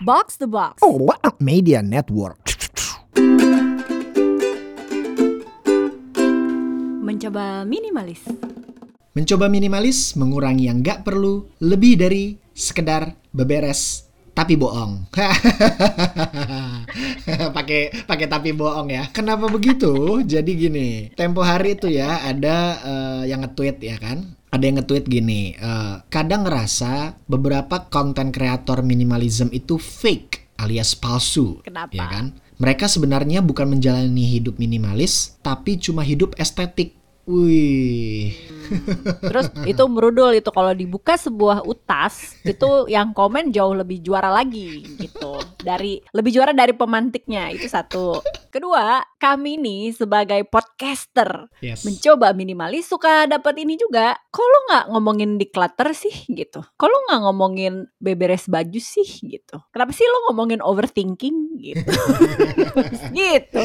Box the Box. Oh, what a media network. Mencoba minimalis. Mencoba minimalis, mengurangi yang nggak perlu, lebih dari sekedar beberes tapi bohong. Pakai pakai tapi bohong ya. Kenapa begitu? Jadi gini, tempo hari itu ya ada uh, yang nge-tweet ya kan. Ada yang nge-tweet gini, uh, kadang ngerasa beberapa konten kreator minimalism itu fake alias palsu. Kenapa? Ya kan? Mereka sebenarnya bukan menjalani hidup minimalis, tapi cuma hidup estetik. Wih. Terus itu merudul itu kalau dibuka sebuah utas itu yang komen jauh lebih juara lagi gitu. Dari lebih juara dari pemantiknya itu satu. Kedua, kami nih sebagai podcaster Yes. mencoba minimalis suka dapat ini juga. Kalau nggak ngomongin declutter sih gitu. Kalau nggak ngomongin beberes baju sih gitu. Kenapa sih lo ngomongin overthinking gitu? gitu.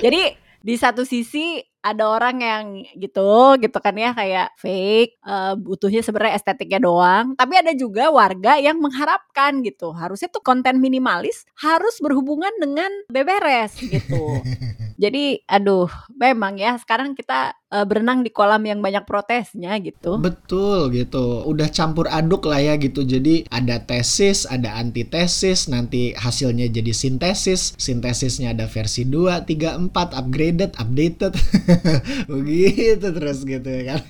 Jadi di satu sisi ada orang yang gitu gitu kan ya kayak fake eh, butuhnya sebenarnya estetiknya doang tapi ada juga warga yang mengharapkan gitu. Harusnya tuh konten minimalis harus berhubungan dengan beberes gitu jadi aduh memang ya sekarang kita eh, berenang di kolam yang banyak protesnya gitu Betul gitu. Udah campur aduk lah ya gitu. Jadi ada tesis, ada antitesis, nanti hasilnya jadi sintesis. Sintesisnya ada versi 2, 3, 4, upgraded, updated. Begitu terus gitu ya kan.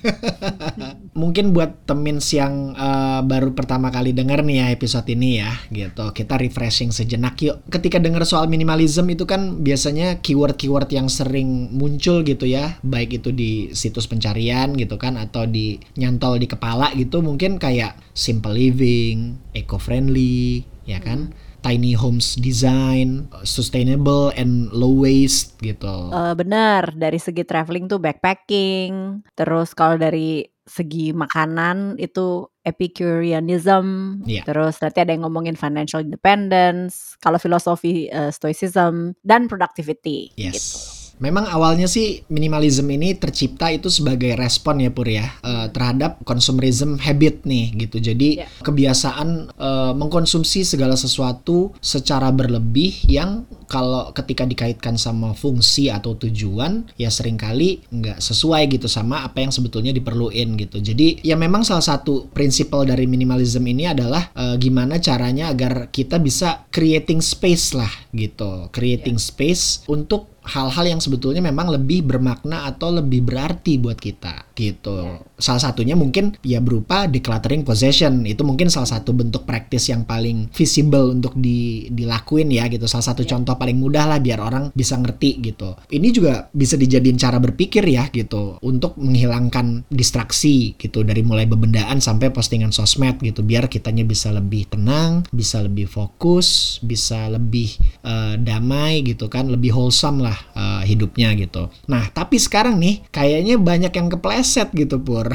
Mungkin buat temins yang baru pertama kali denger nih ya episode ini ya gitu. Kita refreshing sejenak yuk. Ketika denger soal minimalism itu kan biasanya keyword-keyword yang sering muncul gitu ya. Baik itu di situs pencarian gitu kan atau di nyantol di kepala gitu mungkin kayak simple living, eco-friendly, ya kan? Tiny homes design, sustainable and low waste gitu. Eh, benar dari segi traveling tuh backpacking terus kalau dari segi makanan itu Epicureanism Iya. terus nanti ada yang ngomongin financial independence kalau filosofi eh, stoicism dan productivity Yes. gitu. Memang awalnya sih minimalism ini tercipta itu sebagai respon ya Pur ya eh, terhadap consumerism habit nih gitu. Jadi Ya. kebiasaan eh, mengkonsumsi segala sesuatu secara berlebih yang kalau ketika dikaitkan sama fungsi atau tujuan ya sering kali nggak sesuai gitu sama apa yang sebetulnya diperluin gitu. Jadi ya memang salah satu prinsipal dari minimalism ini adalah eh, gimana caranya agar kita bisa creating space lah gitu. Creating space untuk hal-hal yang sebetulnya memang lebih bermakna atau lebih berarti buat kita gitu. Salah satunya mungkin ya berupa decluttering possession. Itu mungkin salah satu bentuk praktis yang paling visible untuk di, dilakuin ya gitu. Salah satu contoh paling mudah lah biar orang bisa ngerti gitu. Ini juga bisa dijadiin cara berpikir ya gitu untuk menghilangkan distraksi gitu dari mulai bebendaan sampai postingan sosmed gitu biar kitanya bisa lebih tenang, bisa lebih fokus, bisa lebih eh, damai gitu kan, lebih wholesome lah eh, hidupnya gitu. Nah, tapi sekarang nih kayaknya banyak yang kepleset gitu Pur.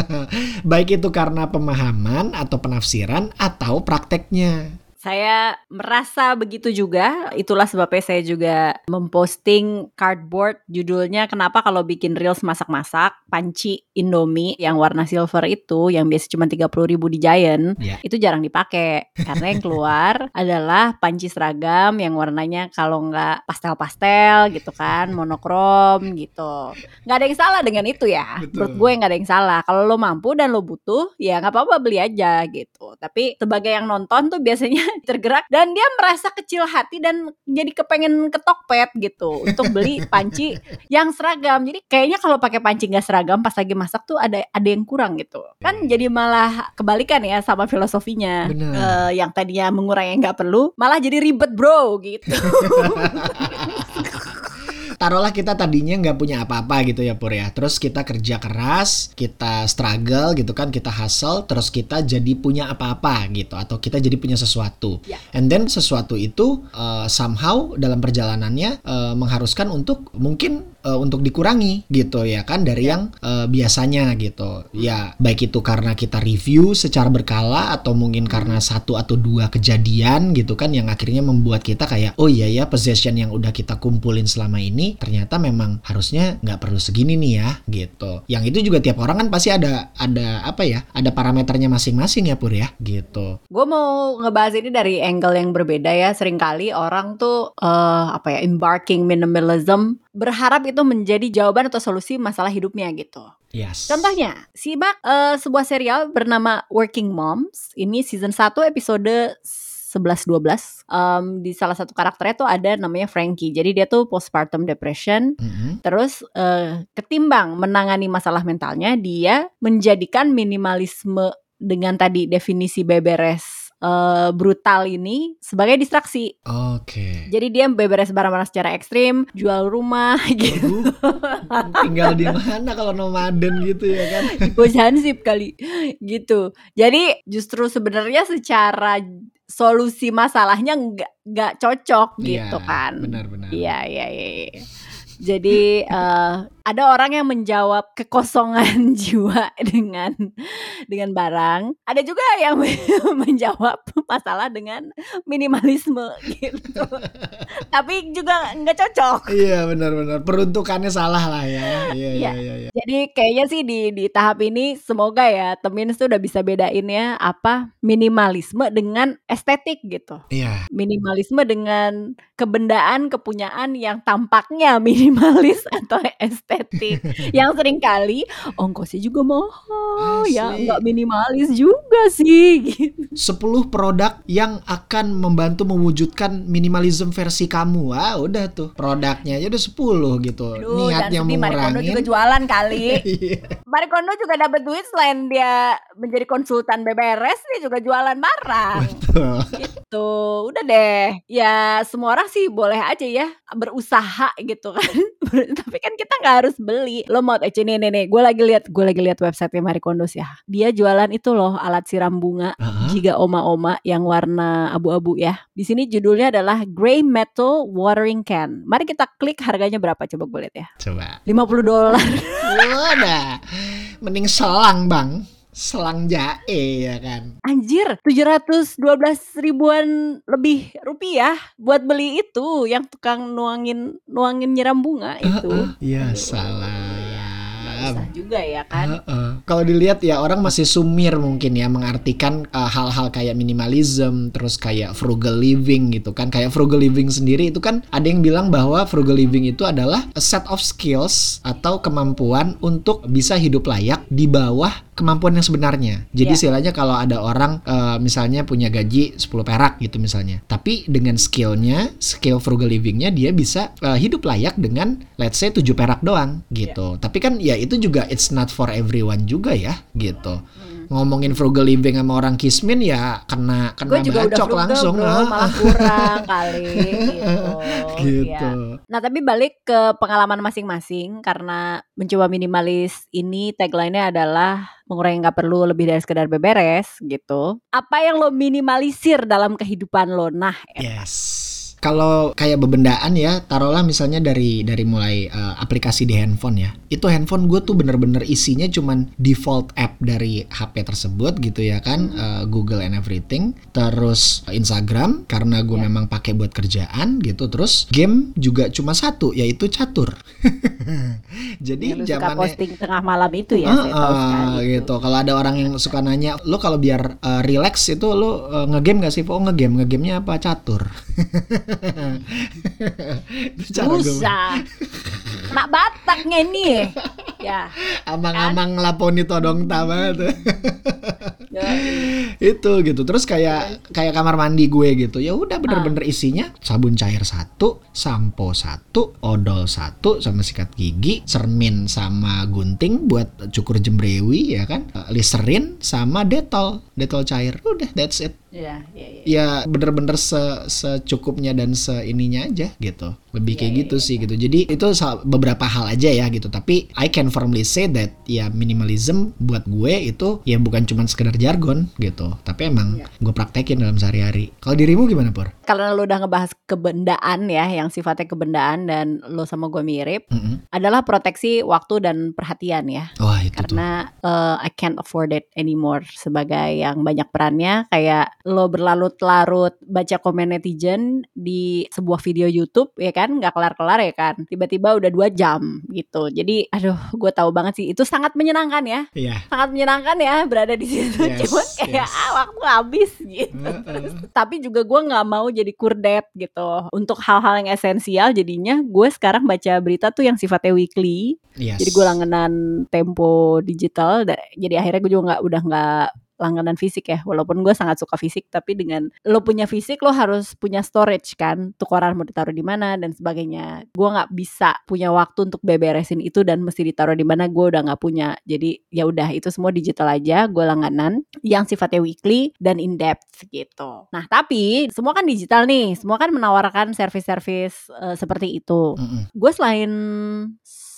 Baik itu karena pemahaman atau penafsiran atau prakteknya. Saya merasa begitu juga. Itulah sebabnya saya juga memposting cardboard. Judulnya kenapa kalau bikin reels masak-masak? Panci Indomie yang warna silver itu yang biasa cuma 30.000 ribu di Giant Ya. itu jarang dipakai. Karena yang keluar adalah panci seragam yang warnanya kalau nggak pastel-pastel gitu kan monokrom gitu. Nggak ada yang salah dengan itu ya. Betul. menurut gue nggak ada yang salah. Kalau lo mampu dan lo butuh ya nggak apa-apa beli aja gitu. Tapi sebagai yang nonton tuh biasanya tergerak dan dia merasa kecil hati dan jadi kepengen ketokpet gitu untuk beli panci yang seragam. Jadi kayaknya kalau pakai panci nggak seragam pas lagi masak tuh ada ada yang kurang gitu. Kan jadi malah kebalikan ya sama filosofinya. Bener. Eh, yang tadinya mengurangi yang nggak perlu malah jadi ribet bro gitu taruhlah kita tadinya nggak punya apa-apa gitu ya Pur ya. Terus kita kerja keras, kita struggle gitu kan, kita hustle, terus kita jadi punya apa-apa gitu atau kita jadi punya sesuatu. Ya. And then sesuatu itu uh, somehow dalam perjalanannya uh, mengharuskan untuk mungkin uh, untuk dikurangi gitu ya kan dari yang uh, biasanya gitu. Ya baik itu karena kita review secara berkala atau mungkin karena satu atau dua kejadian gitu kan yang akhirnya membuat kita kayak oh iya ya possession yang udah kita kumpulin selama ini ini ternyata memang harusnya nggak perlu segini nih ya gitu. Yang itu juga tiap orang kan pasti ada ada apa ya? Ada parameternya masing-masing ya Pur ya gitu. Gue mau ngebahas ini dari angle yang berbeda ya. Seringkali orang tuh uh, apa ya embarking minimalism berharap itu menjadi jawaban atau solusi masalah hidupnya gitu. Yes. Contohnya, simak uh, sebuah serial bernama Working Moms. Ini season 1 episode 11-12 um, di salah satu karakternya tuh ada namanya Frankie jadi dia tuh postpartum depression mm -hmm. terus uh, ketimbang menangani masalah mentalnya dia menjadikan minimalisme dengan tadi definisi beberes uh, brutal ini sebagai distraksi. Oke. Okay. Jadi dia beberes barang-barang secara ekstrim, jual rumah gitu. tinggal di mana kalau nomaden gitu ya kan? Di kali gitu. Jadi justru sebenarnya secara solusi masalahnya nggak nggak cocok iya, gitu kan? Benar-benar. Iya iya iya. iya. Jadi uh, ada orang yang menjawab kekosongan jiwa dengan dengan barang. Ada juga yang menjawab masalah dengan minimalisme gitu. Tapi juga nggak cocok. Iya benar-benar peruntukannya salah lah ya. Iya iya iya. Ya. Jadi kayaknya sih di di tahap ini semoga ya temin sudah bisa bedain ya apa minimalisme dengan estetik gitu. Iya. Minimalisme dengan kebendaan kepunyaan yang tampaknya minimalis atau estetik estetik yang sering kali ongkosnya juga mahal. Ya nggak minimalis juga sih gitu. 10 produk yang akan membantu mewujudkan minimalism versi kamu. Ah udah tuh. Produknya aja udah 10 gitu. Aduh, niatnya mau Marikondo juga jualan kali. Iya. Marikondo juga dapat duit selain dia menjadi konsultan beberes dia juga jualan barang. Betul. gitu. Udah deh. Ya semua orang sih boleh aja ya berusaha gitu kan. Tapi kan kita nggak harus beli. Lo mau eh nih nih nih gue lagi lihat gue lagi lihat website Marie Kondo ya. Dia jualan itu loh alat siram bunga uh -huh. jika oma-oma yang warna abu-abu ya. Di sini judulnya adalah Grey Metal Watering Can. Mari kita klik harganya berapa coba gue lihat ya. Coba. 50 dolar. Udah mending selang bang selang jae ya kan. Anjir, 712 ribuan lebih rupiah buat beli itu yang tukang nuangin nuangin nyiram bunga itu. Iya, uh, uh, salah susah juga ya kan. Uh, uh. Kalau dilihat ya orang masih sumir mungkin ya mengartikan uh, hal-hal uh, kayak minimalism, terus kayak frugal living gitu kan. Kayak frugal living sendiri itu kan ada yang bilang bahwa frugal living itu adalah a set of skills atau kemampuan untuk bisa hidup layak di bawah kemampuan yang sebenarnya. Jadi yeah. istilahnya kalau ada orang uh, misalnya punya gaji 10 perak gitu misalnya, tapi dengan skillnya, skill frugal livingnya dia bisa uh, hidup layak dengan let's say 7 perak doang gitu. Yeah. Tapi kan ya itu juga it's not for everyone juga ya gitu. Hmm ngomongin frugal living sama orang kismin ya kena kena Gue juga bacok udah langsung bro, malah kurang kali gitu. gitu. Ya. Nah tapi balik ke pengalaman masing-masing karena mencoba minimalis ini tagline-nya adalah mengurangi nggak perlu lebih dari sekedar beberes gitu. Apa yang lo minimalisir dalam kehidupan lo? Nah, yes kalau kayak bebendaan ya taruhlah misalnya dari dari mulai uh, aplikasi di handphone ya. Itu handphone gue tuh bener-bener isinya cuman default app dari HP tersebut gitu ya kan uh, Google and everything. Terus Instagram karena gue yeah. memang pakai buat kerjaan gitu. Terus game juga cuma satu yaitu catur. Jadi zaman posting tengah malam itu ya uh, uh, gitu. Kalau ada orang yang suka nanya lo kalau biar uh, relax itu lo uh, ngegame gak sih oh ngegame. Ngegamenya apa? Catur Susah. Nak Bataknya nih. Ya. Amang-amang kan? laponi todong banget. itu gitu. Terus kayak kayak kamar mandi gue gitu. Ya udah bener-bener ah. isinya sabun cair satu, sampo satu, odol satu sama sikat gigi, cermin sama gunting buat cukur jembrewi ya kan. Listerin sama detol, detol cair. Udah that's it. Iya, iya, iya. Ya bener-bener se secukupnya dan seininya aja gitu. Lebih kayak yeah, gitu yeah, sih gitu. Jadi itu beberapa hal aja ya gitu. Tapi I can firmly say that ya minimalism buat gue itu ya bukan cuma sekedar jargon gitu. Tapi emang yeah. gue praktekin dalam sehari-hari. Kalau dirimu gimana Pur? Karena lo udah ngebahas kebendaan ya yang sifatnya kebendaan dan lo sama gue mirip mm -hmm. adalah proteksi waktu dan perhatian ya. Wah itu Karena uh, I can't afford it anymore sebagai yang banyak perannya kayak lo berlarut-larut baca komen netizen di sebuah video YouTube ya kan? Nggak kelar-kelar ya kan? Tiba-tiba udah dua jam gitu. Jadi aduh gue tahu banget sih. Itu sangat menyenangkan ya. Iya. sangat menyenangkan ya berada di situ. Yes, cuman kayak yes. ah waktu habis gitu. Heeh. tapi juga gue nggak mau jadi kurdet gitu. Untuk hal-hal yang esensial jadinya gue sekarang baca berita tuh yang sifatnya weekly. Yes. jadi gue langganan Tempo digital. Jadi akhirnya gue juga nggak udah nggak langganan fisik ya. Walaupun gue sangat suka fisik tapi dengan lo punya fisik lo harus punya storage kan. Tuh koran mau ditaruh di mana dan sebagainya. Gue nggak bisa punya waktu untuk beberesin itu dan mesti ditaruh di mana gue udah nggak punya. Jadi ya udah itu semua digital aja gue langganan yang sifatnya weekly dan in depth gitu. Nah tapi semua kan digital nih. Semua kan menawarkan service-service eh, seperti itu. Mm-mm. gue selain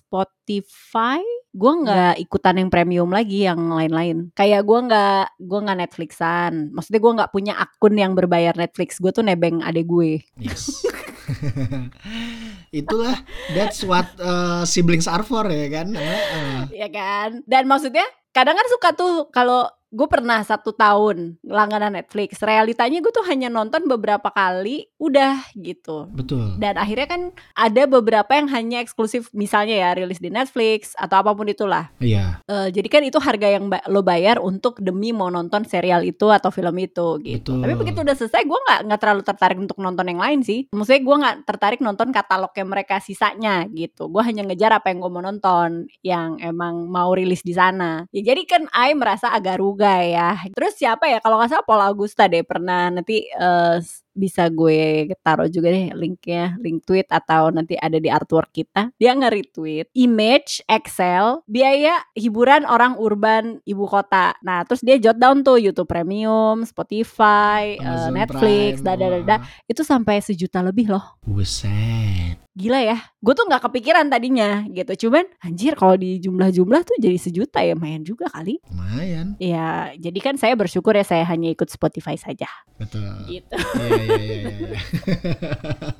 Spotify gue nggak ikutan yang premium lagi yang lain-lain kayak gue nggak gue nggak Netflixan maksudnya gue nggak punya akun yang berbayar Netflix gue tuh nebeng adek gue Yes. Itulah that's what uh, siblings are for ya kan. Heeh. ya kan dan maksudnya kadang kan suka tuh kalau gue pernah satu tahun langganan Netflix realitanya gue tuh hanya nonton beberapa kali udah gitu Betul. dan akhirnya kan ada beberapa yang hanya eksklusif misalnya ya rilis di Netflix atau apa pun itulah Iya. Eh, jadi kan itu harga yang ba- lo bayar untuk demi mau nonton serial itu atau film itu gitu. Betul. Tapi begitu udah selesai, gue nggak nggak terlalu tertarik untuk nonton yang lain sih. Maksudnya gue nggak tertarik nonton katalognya mereka sisanya gitu. Gue hanya ngejar apa yang gue mau nonton, yang emang mau rilis di sana. Ya jadi kan I merasa agak ruga ya. Terus siapa ya? Kalau nggak salah Paul Augusta deh pernah nanti eh, bisa gue taruh juga deh linknya, link tweet atau nanti ada di artwork kita. Dia nge-retweet image Excel biaya hiburan orang urban ibu kota. Nah, terus dia jot down tuh YouTube Premium, Spotify, Amazon Netflix, wah. Itu sampai sejuta lebih loh. Buset. Gila ya. Gue tuh nggak kepikiran tadinya gitu. Cuman anjir kalau di jumlah-jumlah tuh jadi sejuta ya lumayan juga kali. Lumayan. Ya, jadi kan saya bersyukur ya saya hanya ikut Spotify saja Betul. gitu. Iya iya iya iya.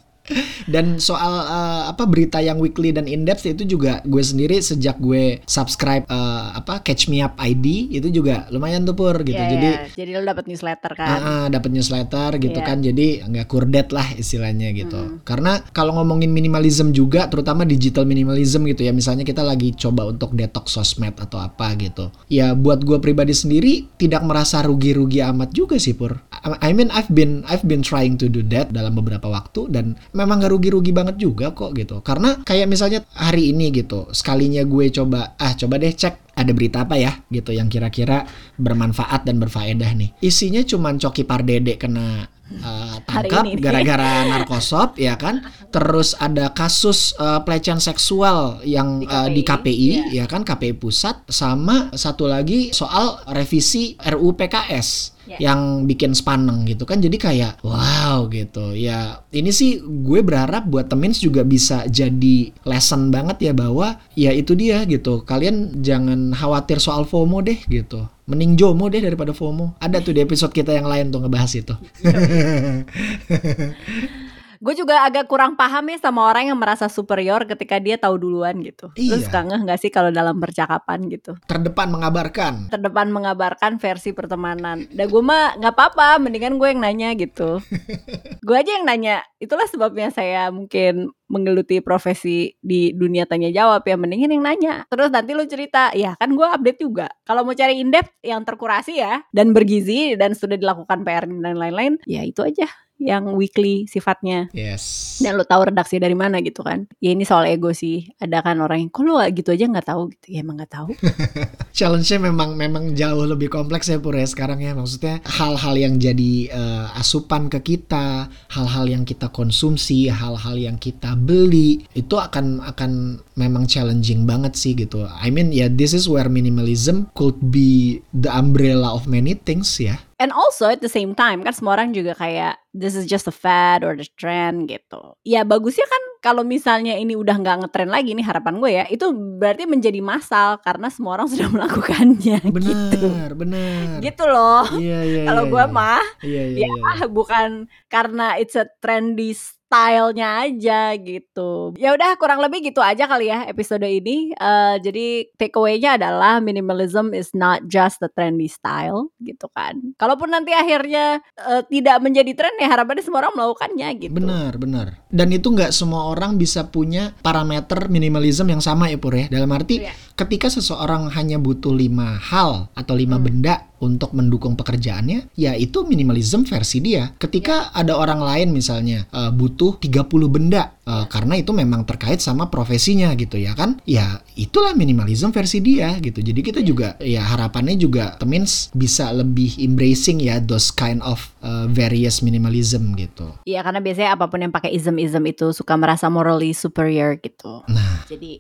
Dan soal eh, apa berita yang weekly dan in depth itu juga gue sendiri sejak gue subscribe eh, apa Catch Me Up ID itu juga lumayan tuh pur gitu. Iya, Jadi iya. jadi lo dapat newsletter kan. Ah, ah, dapat newsletter gitu Iya. kan jadi nggak kurdet lah istilahnya gitu Hmm. karena kalau ngomongin minimalism juga terutama digital minimalism gitu ya misalnya kita lagi coba untuk detox sosmed atau apa gitu ya buat gue pribadi sendiri tidak merasa rugi-rugi amat juga sih pur I mean I've been I've been trying to do that dalam beberapa waktu dan memang gak rugi-rugi banget juga kok gitu. Karena kayak misalnya hari ini gitu sekalinya gue coba ah coba deh cek ada berita apa ya gitu yang kira-kira bermanfaat dan berfaedah nih. Isinya cuman Coki Pardede kena uh, tangkap gara-gara narkosop ya kan. Terus ada kasus uh, pelecehan seksual yang Di uh, di KPI, KPI ya kan? KPI pusat sama satu lagi soal revisi RUU PKS Ya. yang bikin spaneng gitu kan. Jadi kayak wow gitu. Ya ini sih gue berharap buat temins juga bisa jadi lesson banget ya bahwa ya itu dia gitu. Kalian jangan khawatir soal FOMO deh gitu. Mending JOMO deh daripada FOMO. Ada tuh di episode kita yang lain tuh ngebahas itu Gue juga agak kurang paham ya sama orang yang merasa superior ketika dia tahu duluan gitu. Terus Iya. suka ngeh gak sih kalau dalam percakapan gitu. terdepan mengabarkan Terdepan mengabarkan versi pertemanan. Dan gue mah nggak apa-apa, mendingan gue yang nanya gitu. gue aja yang nanya. Itulah sebabnya saya mungkin menggeluti profesi di dunia tanya jawab ya mendingan yang nanya terus nanti lu cerita ya kan gue update juga kalau mau cari in depth yang terkurasi ya dan bergizi dan sudah dilakukan PR dan lain-lain ya itu aja yang weekly sifatnya. Yes. Dan lo tahu redaksi dari mana gitu kan? Ya ini soal ego sih. Ada kan orang yang kok lo gitu aja nggak tahu? Gitu. Ya emang nggak tahu. Challenge-nya memang memang jauh lebih kompleks ya Pur ya sekarang ya. Maksudnya hal-hal yang jadi eh, asupan ke kita hal-hal yang kita konsumsi hal-hal yang kita beli itu akan akan memang challenging banget sih gitu. I mean ya this is where minimalism could be the umbrella of many things ya And also at the same time kan semua orang juga kayak this is just a fad or the trend gitu. Ya bagusnya kan kalau misalnya ini udah nggak ngetren lagi nih harapan gue ya itu berarti menjadi masal karena semua orang sudah melakukannya gitu. benar benar Gitu loh. iya iya Kalau iya, gue iya. mah iya iya ya iya. bukan karena it's a trendy stylenya aja gitu. Ya udah kurang lebih gitu aja kali ya episode ini. Uh, jadi takeaway-nya adalah minimalism is not just the trendy style gitu kan. Kalaupun nanti akhirnya uh, tidak menjadi tren ya harapannya semua orang melakukannya gitu. Benar, benar. Dan itu nggak semua orang bisa punya parameter minimalism yang sama ya Pur ya. Dalam arti yeah. ketika seseorang hanya butuh lima hal atau lima hmm. benda untuk mendukung pekerjaannya, ya itu minimalism versi dia. Ketika yeah. ada orang lain misalnya uh, butuh 30 benda uh, karena itu memang terkait sama profesinya gitu ya kan? Ya itulah minimalism versi dia gitu. Jadi kita yeah. juga ya harapannya juga means bisa lebih embracing ya those kind of uh, various minimalism gitu. Iya karena biasanya apa pun yang pakai ism-ism itu suka merasa morally superior gitu. Nah. Jadi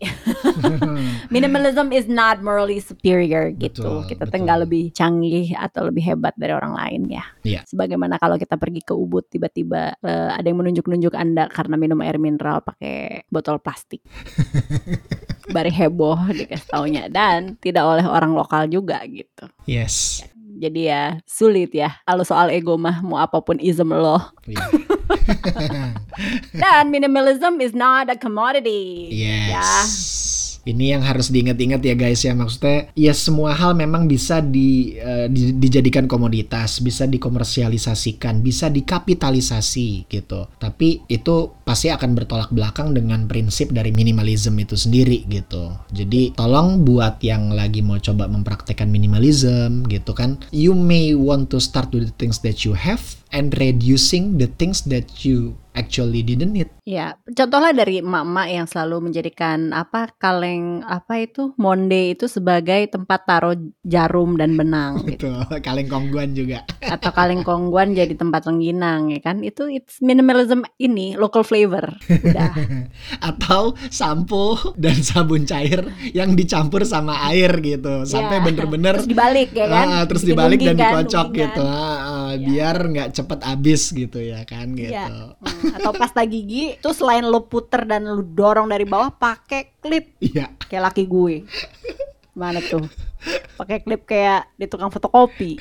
minimalism is not morally superior gitu. Betul, kita tinggal lebih canggih canggih atau lebih hebat dari orang lain ya. Yeah. Sebagaimana kalau kita pergi ke Ubud tiba-tiba uh, ada yang menunjuk-nunjuk Anda karena minum air mineral pakai botol plastik. Bari heboh dikasih taunya dan tidak oleh orang lokal juga gitu. Yes. Jadi ya sulit ya kalau soal ego mah mau apa pun ism lo. Yeah. dan minimalism is not a commodity. Yes. Ya ini yang harus diingat-ingat ya guys ya maksudnya ya semua hal memang bisa di, uh, di dijadikan komoditas, bisa dikomersialisasikan, bisa dikapitalisasi gitu. Tapi itu pasti akan bertolak belakang dengan prinsip dari minimalism itu sendiri gitu. Jadi tolong buat yang lagi mau coba mempraktekkan minimalism gitu kan, you may want to start with the things that you have and reducing the things that you actually didn't need. Ya, contohnya dari emak-emak yang selalu menjadikan apa kaleng apa itu monde itu sebagai tempat taruh jarum dan benang. gitu. kaleng kongguan juga. Atau kaleng kongguan jadi tempat lengginang ya kan? Itu it's minimalism ini local flavor. Udah. Atau sampo dan sabun cair yang dicampur sama air gitu sampai ya. bener-bener terus dibalik ya kan? Uh, terus dibalik dan dikocok gitu. Uh, uh, ya. Biar nggak cepet habis gitu ya kan gitu. Ya. Hmm atau pasta gigi tuh selain lo puter dan lo dorong dari bawah pakai klip iya kayak laki gue mana tuh pakai klip kayak di tukang fotokopi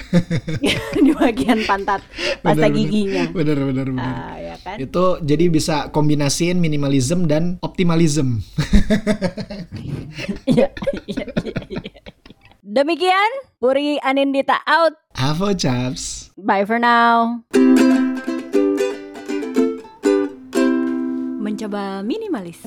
di bagian pantat pasta bener, giginya bener bener bener uh, ya kan? itu jadi bisa kombinasiin minimalism dan optimalism iya, iya, iya, iya. Demikian, Puri Anindita out. Avo Chaps. Bye for now. mencoba minimalis.